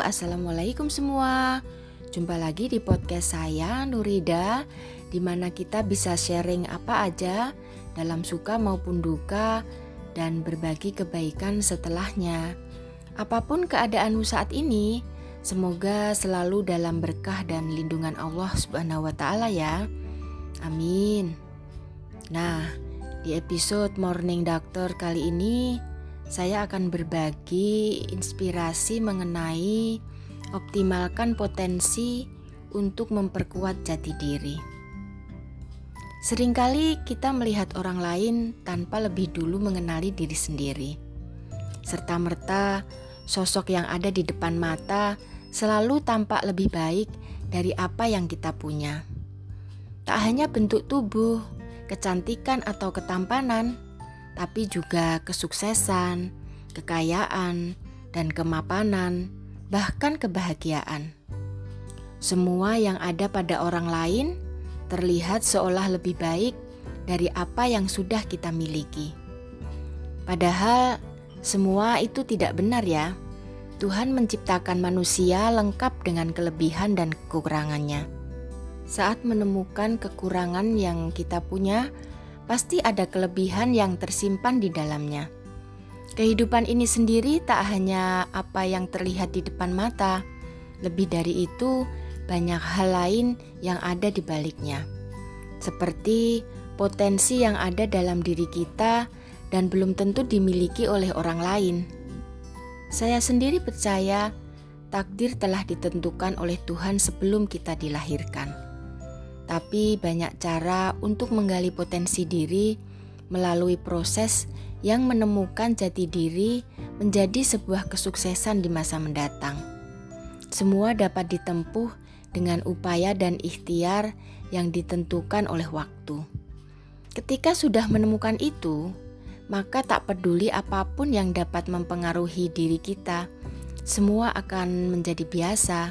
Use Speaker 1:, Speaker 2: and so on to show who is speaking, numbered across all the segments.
Speaker 1: assalamualaikum semua. Jumpa lagi di podcast saya Nurida, di mana kita bisa sharing apa aja dalam suka maupun duka dan berbagi kebaikan setelahnya. Apa pun keadaanmu saat ini, semoga selalu dalam berkah dan lindungan Allah Subhanahu wa taala ya. Amin. Nah, di episode Morning Doctor kali ini saya akan berbagi inspirasi mengenai optimalkan potensi untuk memperkuat jati diri. Seringkali kita melihat orang lain tanpa lebih dulu mengenali diri sendiri. Serta-merta, sosok yang ada di depan mata selalu tampak lebih baik dari apa yang kita punya. Tak hanya bentuk tubuh, kecantikan, atau ketampanan tapi juga kesuksesan, kekayaan, dan kemapanan, bahkan kebahagiaan. Semua yang ada pada orang lain terlihat seolah lebih baik dari apa yang sudah kita miliki. Padahal semua itu tidak benar ya. Tuhan menciptakan manusia lengkap dengan kelebihan dan kekurangannya. Saat menemukan kekurangan yang kita punya, pasti ada kelebihan yang tersimpan di dalamnya. Kehidupan ini sendiri tak hanya apa yang terlihat di depan mata, lebih dari itu, banyak hal lain yang ada di baliknya, seperti potensi yang ada dalam diri kita dan belum tentu dimiliki oleh orang lain. Saya sendiri percaya takdir telah ditentukan oleh Tuhan sebelum kita dilahirkan tapi banyak cara untuk menggali potensi diri melalui proses yang menemukan jati diri menjadi sebuah kesuksesan di masa mendatang. Semua dapat ditempuh dengan upaya dan ikhtiar yang ditentukan oleh waktu. Ketika sudah menemukan itu, maka tak peduli apa pun yang dapat mempengaruhi diri kita, semua akan menjadi biasa,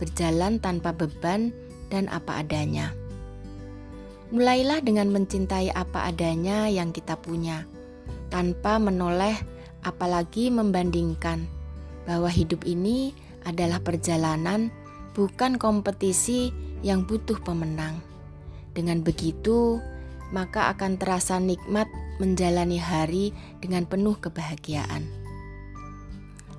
Speaker 1: berjalan tanpa beban dan apa adanya. Mulailah dengan mencintai apa adanya yang kita punya, tanpa menoleh, apalagi membandingkan bahwa hidup ini adalah perjalanan, bukan kompetisi yang butuh pemenang. Dengan begitu, maka akan terasa nikmat menjalani hari dengan penuh kebahagiaan.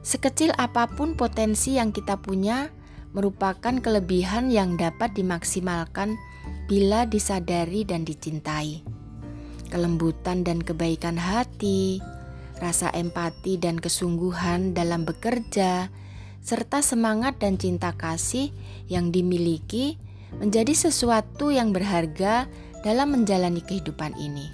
Speaker 1: Sekecil apa pun potensi yang kita punya, merupakan kelebihan yang dapat dimaksimalkan bila disadari dan dicintai. Kelembutan dan kebaikan hati, rasa empati dan kesungguhan dalam bekerja, serta semangat dan cinta kasih yang dimiliki menjadi sesuatu yang berharga dalam menjalani kehidupan ini.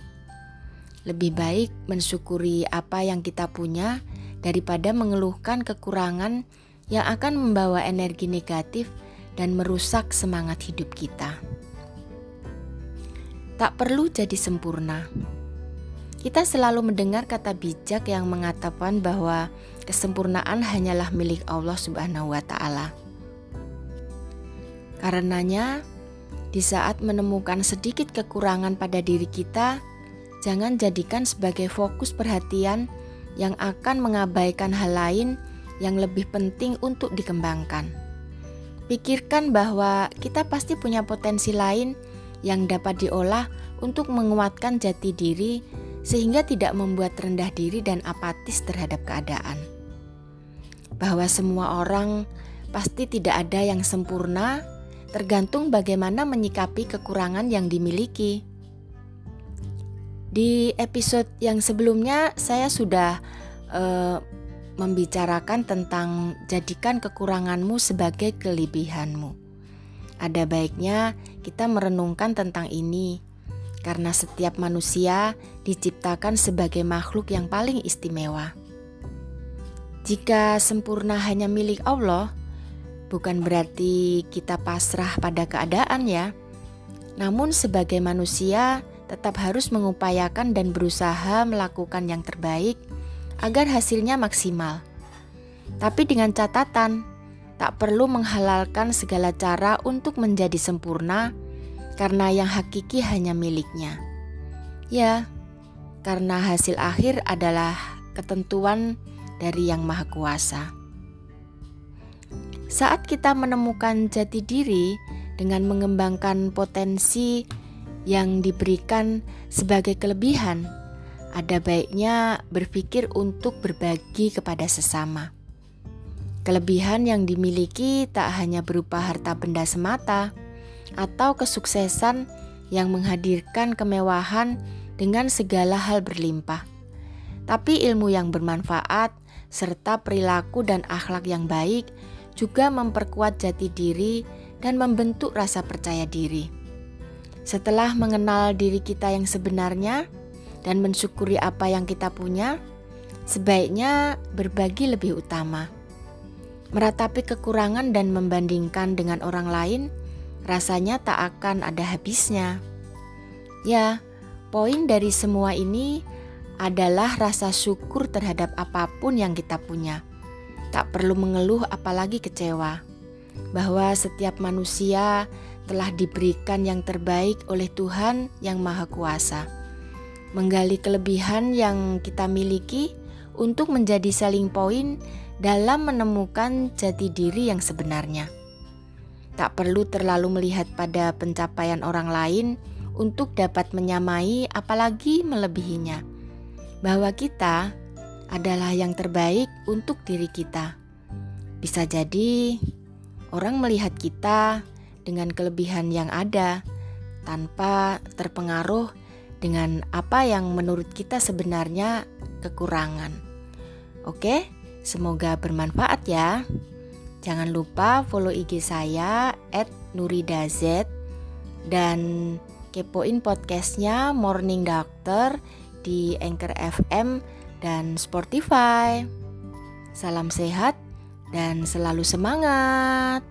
Speaker 1: Lebih baik mensyukuri apa yang kita punya daripada mengeluhkan kekurangan yang akan membawa energi negatif dan merusak semangat hidup kita. Tak perlu jadi sempurna. Kita selalu mendengar kata bijak yang mengatakan bahwa kesempurnaan hanyalah milik Allah Subhanahu wa taala. Karenanya, di saat menemukan sedikit kekurangan pada diri kita, jangan jadikan sebagai fokus perhatian yang akan mengabaikan hal lain yang lebih penting untuk dikembangkan. Pikirkan bahwa kita pasti punya potensi lain yang dapat diolah untuk menguatkan jati diri sehingga tidak membuat rendah diri dan apatis terhadap keadaan. Bahwa semua orang pasti tidak ada yang sempurna, tergantung bagaimana menyikapi kekurangan yang dimiliki. Di episode yang sebelumnya, saya sudah uh, membicarakan tentang jadikan kekuranganmu sebagai kelebihanmu. Ada baiknya kita merenungkan tentang ini, karena setiap manusia diciptakan sebagai makhluk yang paling istimewa. Jika sempurna hanya milik Allah, bukan berarti kita pasrah pada keadaan, ya. Namun, sebagai manusia, tetap harus mengupayakan dan berusaha melakukan yang terbaik agar hasilnya maksimal. Tapi dengan catatan, tak perlu menghalalkan segala cara untuk menjadi sempurna karena yang hakiki hanya miliknya. Ya, karena hasil akhir adalah ketentuan dari Yang Maha Kuasa. Saat kita menemukan jati diri dengan mengembangkan potensi yang diberikan sebagai kelebihan, ada baiknya berpikir untuk berbagi kepada sesama. Kelebihan yang dimiliki tak hanya berupa harta benda semata atau kesuksesan yang menghadirkan kemewahan dengan segala hal berlimpah, tapi ilmu yang bermanfaat serta perilaku dan akhlak yang baik juga memperkuat jati diri dan membentuk rasa percaya diri. Setelah mengenal diri kita yang sebenarnya dan mensyukuri apa yang kita punya, sebaiknya berbagi lebih utama. Meratapi kekurangan dan membandingkan dengan orang lain rasanya tak akan ada habisnya. Ya, poin dari semua ini adalah rasa syukur terhadap apa pun yang kita punya Tak perlu mengeluh apalagi kecewa bahwa setiap manusia telah diberikan yang terbaik oleh Tuhan yang Maha Kuasa. Menggali kelebihan yang kita miliki untuk menjadi selling point dalam menemukan jati diri yang sebenarnya. Tak perlu terlalu melihat pada pencapaian orang lain untuk dapat menyamai apalagi melebihinya. Bahwa kita adalah yang terbaik untuk diri kita. Bisa jadi orang melihat kita dengan kelebihan yang ada tanpa terpengaruh dengan apa yang menurut kita sebenarnya kekurangan. Oke, semoga bermanfaat ya. Jangan lupa follow IG saya @nuridaz dan kepoin podcastnya Morning Doctor di Anchor FM dan Spotify. Salam sehat dan selalu semangat.